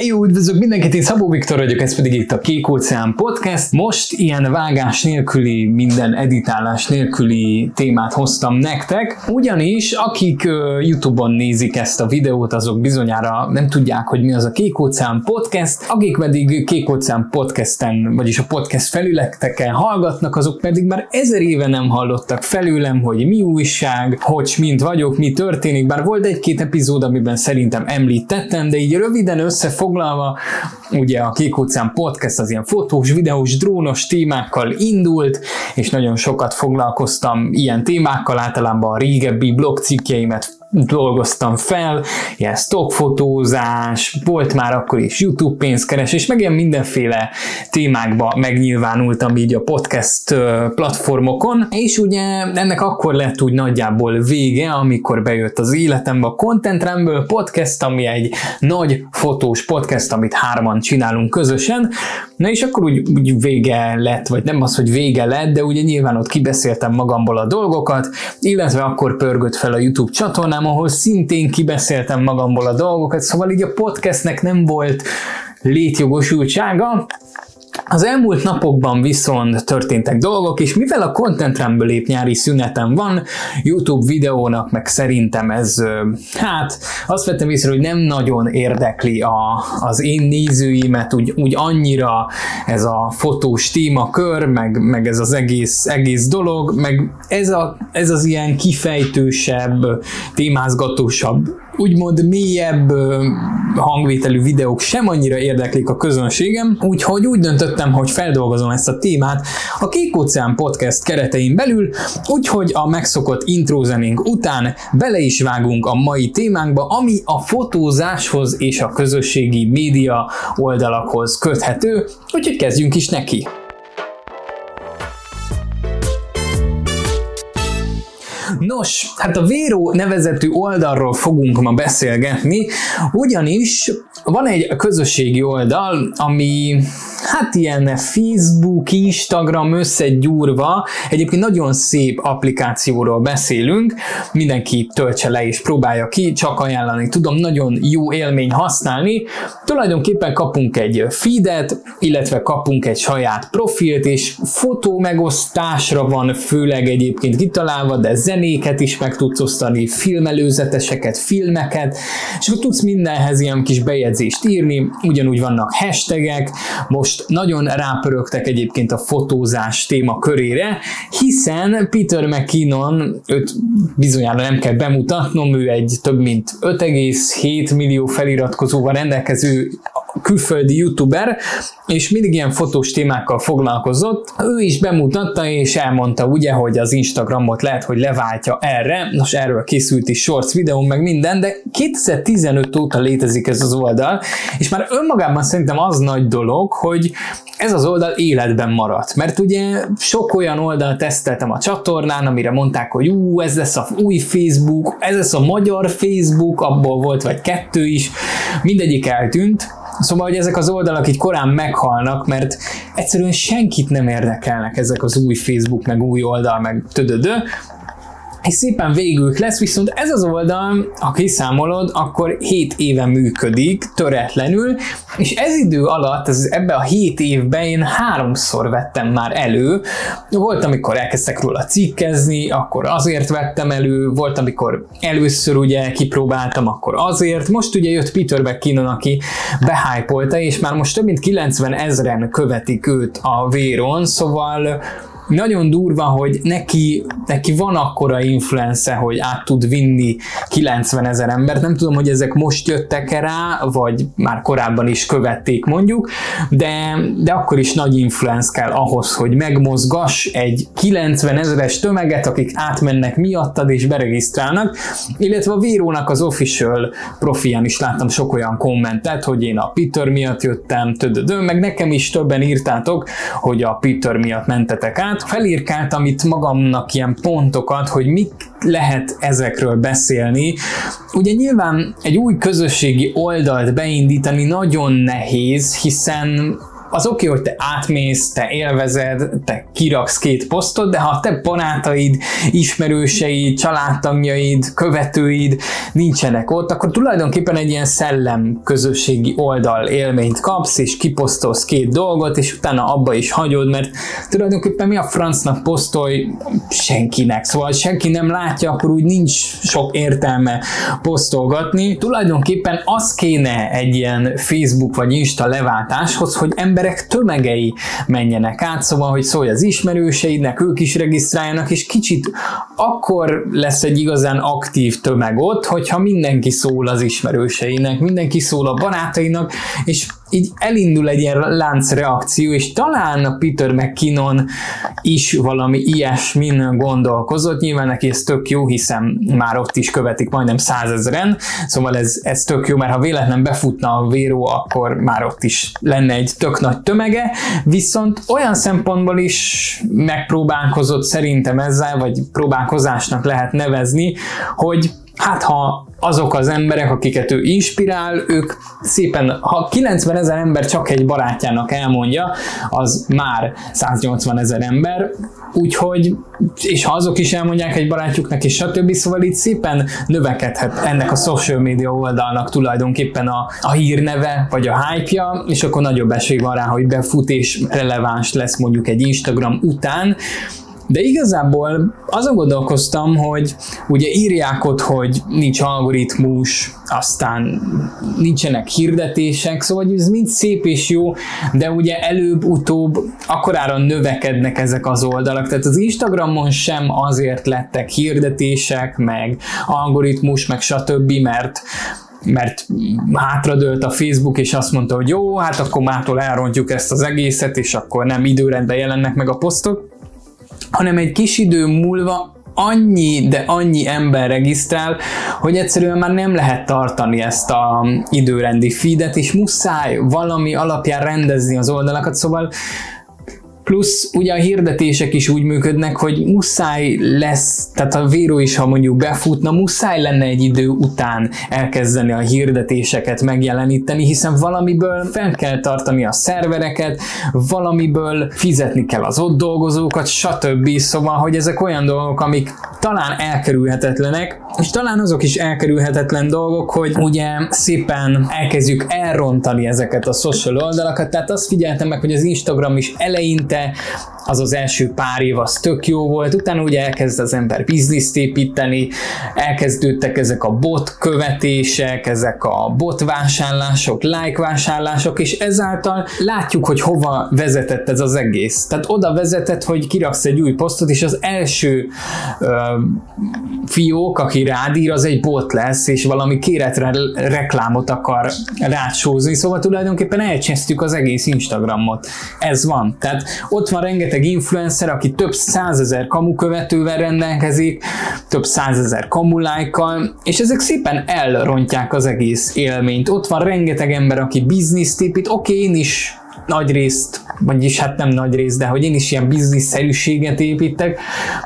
Jó, üdvözlök mindenkit, én Szabó Viktor vagyok, ez pedig itt a Kék Óceán Podcast. Most ilyen vágás nélküli, minden editálás nélküli témát hoztam nektek, ugyanis akik YouTube-on nézik ezt a videót, azok bizonyára nem tudják, hogy mi az a Kék Óceán Podcast, akik pedig Kék Óceán Podcasten, vagyis a podcast felületeken hallgatnak, azok pedig már ezer éve nem hallottak felőlem, hogy mi újság, hogy mint vagyok, mi történik, bár volt egy-két epizód, amiben szerintem említettem, de így röviden össze foglalva, ugye a Kék Óceán Podcast az ilyen fotós, videós, drónos témákkal indult, és nagyon sokat foglalkoztam ilyen témákkal, általában a régebbi blogcikkeimet dolgoztam fel, ilyen stockfotózás, volt már akkor is YouTube pénzkeresés, meg ilyen mindenféle témákba megnyilvánultam így a podcast platformokon, és ugye ennek akkor lett úgy nagyjából vége, amikor bejött az életembe a Content Rumble podcast, ami egy nagy fotós podcast, amit hárman csinálunk közösen, na és akkor úgy, úgy vége lett, vagy nem az, hogy vége lett, de ugye nyilván ott kibeszéltem magamból a dolgokat, illetve akkor pörgött fel a YouTube csatornám, ahol szintén kibeszéltem magamból a dolgokat, szóval így a podcastnek nem volt létjogosultsága, az elmúlt napokban viszont történtek dolgok, és mivel a Content Rumble épp nyári szünetem van, YouTube videónak meg szerintem ez, hát azt vettem észre, hogy nem nagyon érdekli a, az én nézőimet úgy, úgy annyira ez a fotós témakör, meg, meg ez az egész, egész dolog, meg ez, a, ez az ilyen kifejtősebb, témázgatósabb úgymond mélyebb hangvételű videók sem annyira érdeklik a közönségem, úgyhogy úgy döntöttem, hogy feldolgozom ezt a témát a Kék Óceán Podcast keretein belül, úgyhogy a megszokott intrózenénk után bele is vágunk a mai témánkba, ami a fotózáshoz és a közösségi média oldalakhoz köthető, úgyhogy kezdjünk is neki. Nos, hát a Vero nevezetű oldalról fogunk ma beszélgetni, ugyanis van egy közösségi oldal, ami hát ilyen Facebook, Instagram összegyúrva, egyébként nagyon szép applikációról beszélünk, mindenki töltse le és próbálja ki, csak ajánlani tudom, nagyon jó élmény használni. Tulajdonképpen kapunk egy feedet, illetve kapunk egy saját profilt, és fotó megosztásra van főleg egyébként kitalálva, de zenéket is meg tudsz osztani, filmelőzeteseket, filmeket, és akkor tudsz mindenhez ilyen kis bejegyzést írni, ugyanúgy vannak hashtagek, most nagyon rápörögtek egyébként a fotózás téma körére, hiszen Peter McKinnon, őt bizonyára nem kell bemutatnom, ő egy több mint 5,7 millió feliratkozóval rendelkező külföldi youtuber, és mindig ilyen fotós témákkal foglalkozott. Ő is bemutatta és elmondta ugye, hogy az Instagramot lehet, hogy leváltja erre, nos erről készült is shorts videó, meg minden, de 2015 óta létezik ez az oldal, és már önmagában szerintem az nagy dolog, hogy ez az oldal életben maradt. Mert ugye sok olyan oldal teszteltem a csatornán, amire mondták, hogy ú, ez lesz a új Facebook, ez lesz a magyar Facebook, abból volt vagy kettő is, mindegyik eltűnt, Szóval, hogy ezek az oldalak így korán meghalnak, mert egyszerűen senkit nem érdekelnek ezek az új Facebook, meg új oldal, meg tödödö, és szépen végül lesz, viszont ez az oldal, ha kiszámolod, akkor 7 éve működik töretlenül, és ez idő alatt, ez, ebbe a 7 évben én háromszor vettem már elő. Volt, amikor elkezdtek róla cikkezni, akkor azért vettem elő, volt, amikor először ugye kipróbáltam, akkor azért. Most ugye jött Peter McKinnon, aki behypolta, és már most több mint 90 ezeren követik őt a véron, szóval nagyon durva, hogy neki, neki van akkora influence, hogy át tud vinni 90 ezer embert. Nem tudom, hogy ezek most jöttek-e rá, vagy már korábban is követték mondjuk, de, de akkor is nagy influence kell ahhoz, hogy megmozgass egy 90 ezeres tömeget, akik átmennek miattad és beregisztrálnak, illetve a Vírónak az official profián is láttam sok olyan kommentet, hogy én a Peter miatt jöttem, tödödő, meg nekem is többen írtátok, hogy a Peter miatt mentetek át, felírkáltam itt magamnak ilyen pontokat, hogy mik lehet ezekről beszélni. Ugye nyilván egy új közösségi oldalt beindítani nagyon nehéz, hiszen az oké, okay, hogy te átmész, te élvezed, te kiraksz két posztot, de ha a te barátaid, ismerőseid, családtagjaid, követőid nincsenek ott, akkor tulajdonképpen egy ilyen szellem közösségi oldal élményt kapsz, és kiposztolsz két dolgot, és utána abba is hagyod, mert tulajdonképpen mi a francnak posztolj senkinek, szóval senki nem látja, akkor úgy nincs sok értelme posztolgatni. Tulajdonképpen az kéne egy ilyen Facebook vagy Insta leváltáshoz, hogy emberek tömegei menjenek át, szóval, hogy szólj az ismerőseidnek, ők is regisztráljanak, és kicsit akkor lesz egy igazán aktív tömeg ott, hogyha mindenki szól az ismerőseinek, mindenki szól a barátainak, és így elindul egy ilyen láncreakció, és talán a Peter McKinnon is valami ilyesmin gondolkozott. Nyilván neki ez tök jó, hiszen már ott is követik majdnem százezeren, szóval ez, ez tök jó, mert ha véletlen befutna a véró, akkor már ott is lenne egy tök nagy tömege, viszont olyan szempontból is megpróbálkozott szerintem ezzel, vagy próbálkozásnak lehet nevezni, hogy hát ha azok az emberek, akiket ő inspirál, ők szépen, ha 90 ezer ember csak egy barátjának elmondja, az már 180 ezer ember, úgyhogy, és ha azok is elmondják egy barátjuknak, és stb. Szóval itt szépen növekedhet ennek a social media oldalnak tulajdonképpen a, a hírneve, vagy a hype-ja, és akkor nagyobb esély van rá, hogy befut és releváns lesz mondjuk egy Instagram után, de igazából azon gondolkoztam, hogy ugye írják ott, hogy nincs algoritmus, aztán nincsenek hirdetések, szóval ez mind szép és jó, de ugye előbb-utóbb akkorára növekednek ezek az oldalak, tehát az Instagramon sem azért lettek hirdetések, meg algoritmus, meg stb., mert mert hátradőlt a Facebook, és azt mondta, hogy jó, hát akkor mától elrontjuk ezt az egészet, és akkor nem időrendben jelennek meg a posztok hanem egy kis idő múlva annyi, de annyi ember regisztrál, hogy egyszerűen már nem lehet tartani ezt a időrendi feedet, és muszáj valami alapján rendezni az oldalakat, szóval Plusz ugye a hirdetések is úgy működnek, hogy muszáj lesz, tehát a véró is, ha mondjuk befutna, muszáj lenne egy idő után elkezdeni a hirdetéseket megjeleníteni, hiszen valamiből fel kell tartani a szervereket, valamiből fizetni kell az ott dolgozókat, stb. Szóval, hogy ezek olyan dolgok, amik talán elkerülhetetlenek, és talán azok is elkerülhetetlen dolgok, hogy ugye szépen elkezdjük elrontani ezeket a social oldalakat, tehát azt figyeltem meg, hogy az Instagram is eleinte az az első pár év az tök jó volt, utána ugye elkezd az ember bizniszt építeni, elkezdődtek ezek a bot követések, ezek a bot vásárlások, like vásárlások, és ezáltal látjuk, hogy hova vezetett ez az egész. Tehát oda vezetett, hogy kiraksz egy új posztot, és az első ö, fiók, aki az egy bot lesz, és valami kéretre reklámot akar rácsózni, szóval tulajdonképpen elcsesztük az egész Instagramot. Ez van. Tehát ott van rengeteg influencer, aki több százezer kamu követővel rendelkezik, több százezer kamu lájkkal, és ezek szépen elrontják az egész élményt. Ott van rengeteg ember, aki bizniszt épít, oké, okay, én is nagy részt, vagyis hát nem nagy részt, de hogy én is ilyen bizniszszerűséget építek,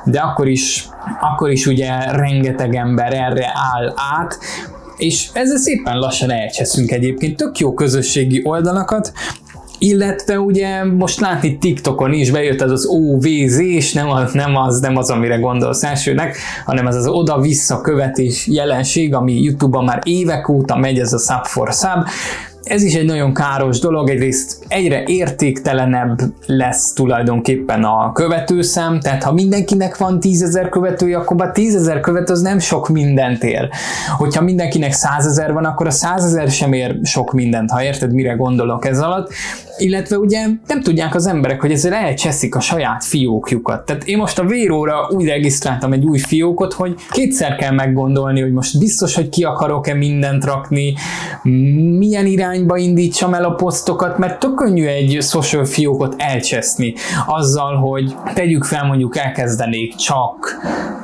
de akkor is, akkor is ugye rengeteg ember erre áll át, és ezzel szépen lassan elcseszünk egyébként. Tök jó közösségi oldalakat, illetve ugye most látni TikTokon is bejött ez az OVZ, és nem az, nem az, nem az, amire gondolsz elsőnek, hanem ez az oda-vissza követés jelenség, ami YouTube-ban már évek óta megy, ez a sub for sub, ez is egy nagyon káros dolog, egyrészt egyre értéktelenebb lesz tulajdonképpen a követőszám, tehát ha mindenkinek van tízezer követője, akkor a tízezer követő az nem sok mindent ér. Hogyha mindenkinek százezer van, akkor a százezer sem ér sok mindent, ha érted, mire gondolok ez alatt illetve ugye nem tudják az emberek, hogy ezzel elcseszik a saját fiókjukat. Tehát én most a véróra úgy regisztráltam egy új fiókot, hogy kétszer kell meggondolni, hogy most biztos, hogy ki akarok-e mindent rakni, milyen irányba indítsam el a posztokat, mert tök könnyű egy social fiókot elcseszni azzal, hogy tegyük fel mondjuk elkezdenék csak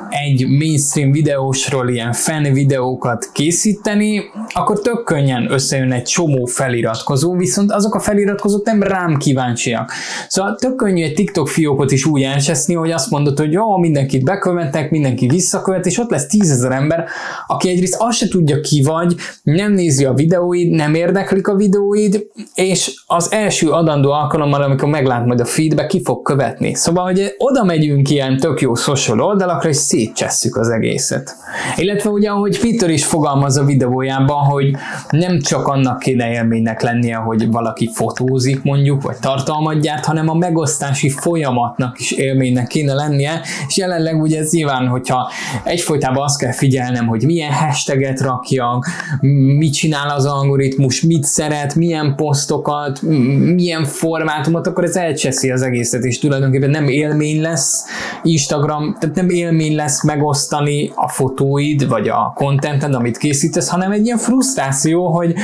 egy mainstream videósról ilyen fan videókat készíteni, akkor tök könnyen összejön egy csomó feliratkozó, viszont azok a feliratkozók nem rám kíváncsiak. Szóval tök könnyű egy TikTok fiókot is úgy elcseszni, hogy azt mondod, hogy jó, mindenkit bekövetek, mindenki visszakövet, és ott lesz tízezer ember, aki egyrészt azt se tudja ki vagy, nem nézi a videóid, nem érdekli, megnézik a videóid, és az első adandó alkalommal, amikor meglát majd a feedbe, ki fog követni. Szóval, hogy oda megyünk ilyen tök jó social oldalakra, és szétcsesszük az egészet. Illetve ugye, ahogy Peter is fogalmaz a videójában, hogy nem csak annak kéne élménynek lennie, hogy valaki fotózik mondjuk, vagy tartalmat gyárt, hanem a megosztási folyamatnak is élménynek kéne lennie, és jelenleg ugye ez nyilván, hogyha egyfolytában azt kell figyelnem, hogy milyen hashtaget rakjak, mit csinál az algoritmus, mit szeret, milyen posztokat, milyen formátumot, akkor ez elcseszi az egészet, és tulajdonképpen nem élmény lesz Instagram, tehát nem élmény lesz megosztani a fotóid, vagy a contented, amit készítesz, hanem egy ilyen frusztráció, hogy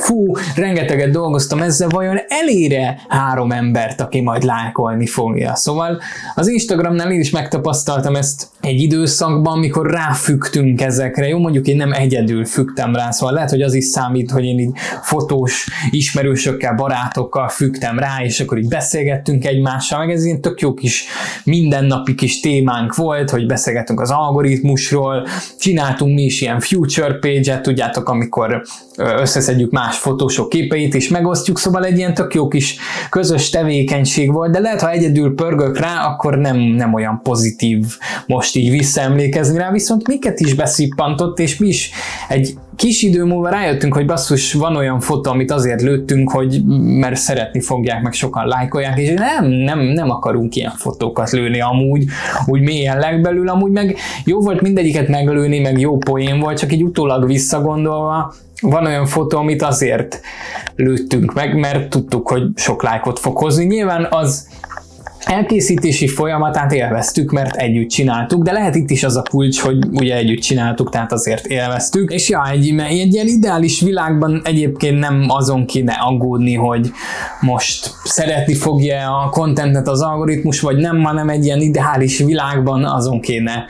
fú, rengeteget dolgoztam ezzel, vajon elére három embert, aki majd lájkolni fogja. Szóval az Instagramnál én is megtapasztaltam ezt egy időszakban, amikor ráfügtünk ezekre. Jó, mondjuk én nem egyedül fügtem rá, szóval lehet, hogy az is számít, hogy én így fotós ismerősökkel, barátokkal fügtem rá, és akkor így beszélgettünk egymással, meg ez ilyen tök jó kis mindennapi kis témánk volt, hogy beszélgettünk az algoritmusról, csináltunk mi is ilyen future page-et, tudjátok, amikor összeszedjük más fotósok képeit és megosztjuk, szóval egy ilyen tök jó kis közös tevékenység volt, de lehet, ha egyedül pörgök rá, akkor nem, nem olyan pozitív most így visszaemlékezni rá, viszont miket is beszippantott, és mi is egy kis idő múlva rájöttünk, hogy basszus, van olyan fotó, amit azért lőttünk, hogy mert szeretni fogják, meg sokan lájkolják, és nem, nem, nem akarunk ilyen fotókat lőni amúgy, úgy mélyen legbelül, amúgy meg jó volt mindegyiket meglőni, meg jó poén volt, csak így utólag visszagondolva, van olyan fotó, amit azért lőttünk meg, mert tudtuk, hogy sok lájkot fog hozni. Nyilván az elkészítési folyamatát élveztük, mert együtt csináltuk, de lehet itt is az a kulcs, hogy ugye együtt csináltuk, tehát azért élveztük. És ja, egy, egy ilyen ideális világban egyébként nem azon kéne aggódni, hogy most szeretni fogja a kontentet az algoritmus, vagy nem, hanem egy ilyen ideális világban azon kéne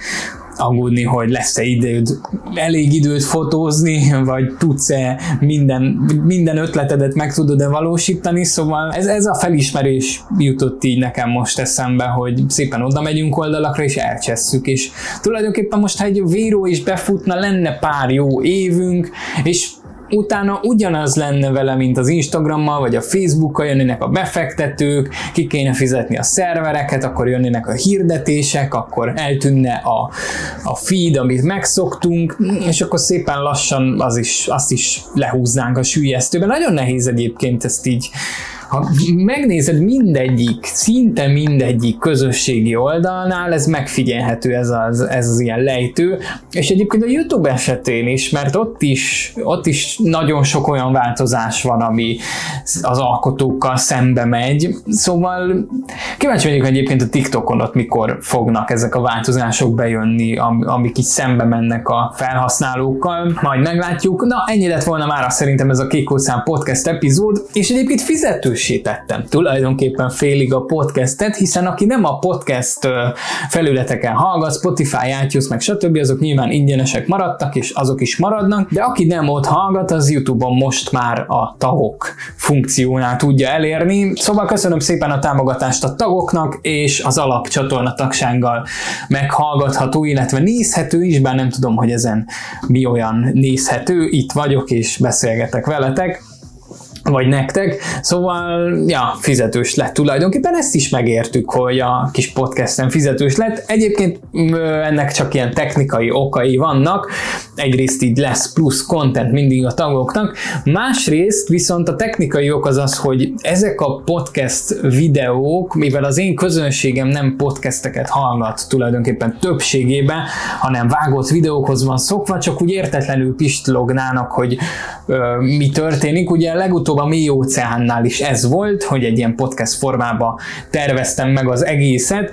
aggódni, hogy lesz-e időd, elég időt fotózni, vagy tudsz-e minden, minden ötletedet meg tudod-e valósítani, szóval ez, ez a felismerés jutott így nekem most eszembe, hogy szépen oda megyünk oldalakra, és elcsesszük, és tulajdonképpen most, ha egy víró is befutna, lenne pár jó évünk, és utána ugyanaz lenne vele, mint az Instagrammal, vagy a Facebookkal jönnének a befektetők, ki kéne fizetni a szervereket, akkor jönnének a hirdetések, akkor eltűnne a, a feed, amit megszoktunk, és akkor szépen lassan az is, azt is lehúznánk a sűjesztőben. Nagyon nehéz egyébként ezt így ha megnézed mindegyik, szinte mindegyik közösségi oldalnál, ez megfigyelhető ez az, ez az ilyen lejtő, és egyébként a YouTube esetén is, mert ott is, ott is nagyon sok olyan változás van, ami az alkotókkal szembe megy, szóval kíváncsi vagyok egyébként a TikTokon ott mikor fognak ezek a változások bejönni, amik így szembe mennek a felhasználókkal, majd meglátjuk. Na, ennyi lett volna már szerintem ez a Kékószám podcast epizód, és egyébként fizetős erősítettem tulajdonképpen félig a podcastet, hiszen aki nem a podcast felületeken hallgat, Spotify, iTunes, meg stb., azok nyilván ingyenesek maradtak, és azok is maradnak, de aki nem ott hallgat, az YouTube-on most már a tagok funkciónál tudja elérni. Szóval köszönöm szépen a támogatást a tagoknak, és az alapcsatorna tagsággal meghallgatható, illetve nézhető is, bár nem tudom, hogy ezen mi olyan nézhető, itt vagyok és beszélgetek veletek vagy nektek. Szóval, ja, fizetős lett tulajdonképpen, ezt is megértük, hogy a kis podcasten fizetős lett. Egyébként ennek csak ilyen technikai okai vannak, egyrészt így lesz plusz content mindig a tagoknak, másrészt viszont a technikai ok az az, hogy ezek a podcast videók, mivel az én közönségem nem podcasteket hallgat tulajdonképpen többségében, hanem vágott videókhoz van szokva, csak úgy értetlenül pistlognának, hogy ö, mi történik. Ugye legutóbb a mély óceánnál is ez volt, hogy egy ilyen podcast formába terveztem meg az egészet,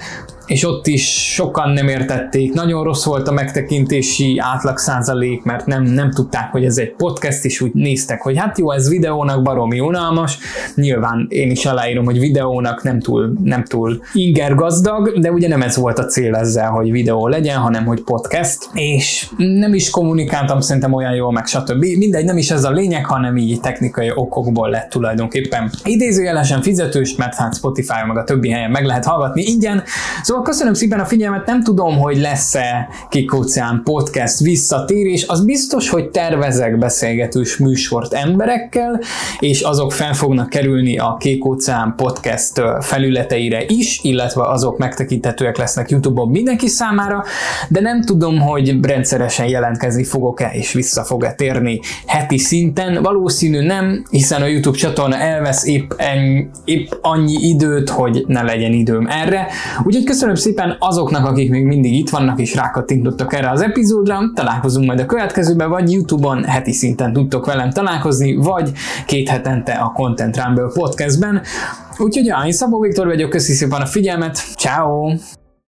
és ott is sokan nem értették, nagyon rossz volt a megtekintési átlag százalék, mert nem, nem tudták, hogy ez egy podcast, és úgy néztek, hogy hát jó, ez videónak baromi unalmas, nyilván én is aláírom, hogy videónak nem túl, nem túl inger gazdag, de ugye nem ez volt a cél ezzel, hogy videó legyen, hanem hogy podcast, és nem is kommunikáltam szerintem olyan jól, meg stb. Mindegy, nem is ez a lényeg, hanem így technikai okokból lett tulajdonképpen. Idézőjelesen fizetős, mert hát Spotify meg a többi helyen meg lehet hallgatni ingyen, szóval Szóval köszönöm szépen a figyelmet, nem tudom, hogy lesz-e Kikóceán podcast visszatérés, az biztos, hogy tervezek beszélgetős műsort emberekkel, és azok fel fognak kerülni a Kékóceán podcast felületeire is, illetve azok megtekinthetőek lesznek YouTube-on mindenki számára, de nem tudom, hogy rendszeresen jelentkezni fogok-e és vissza fog-e térni heti szinten. Valószínű nem, hiszen a YouTube csatorna elvesz épp, en, épp annyi időt, hogy ne legyen időm erre. Úgyhogy köszönöm szépen azoknak, akik még mindig itt vannak és rákattintottak erre az epizódra. Találkozunk majd a következőben, vagy YouTube-on heti szinten tudtok velem találkozni, vagy két hetente a Content Rumble podcastben. Úgyhogy ja, én Szabó Viktor vagyok, köszi szépen a figyelmet, ciao.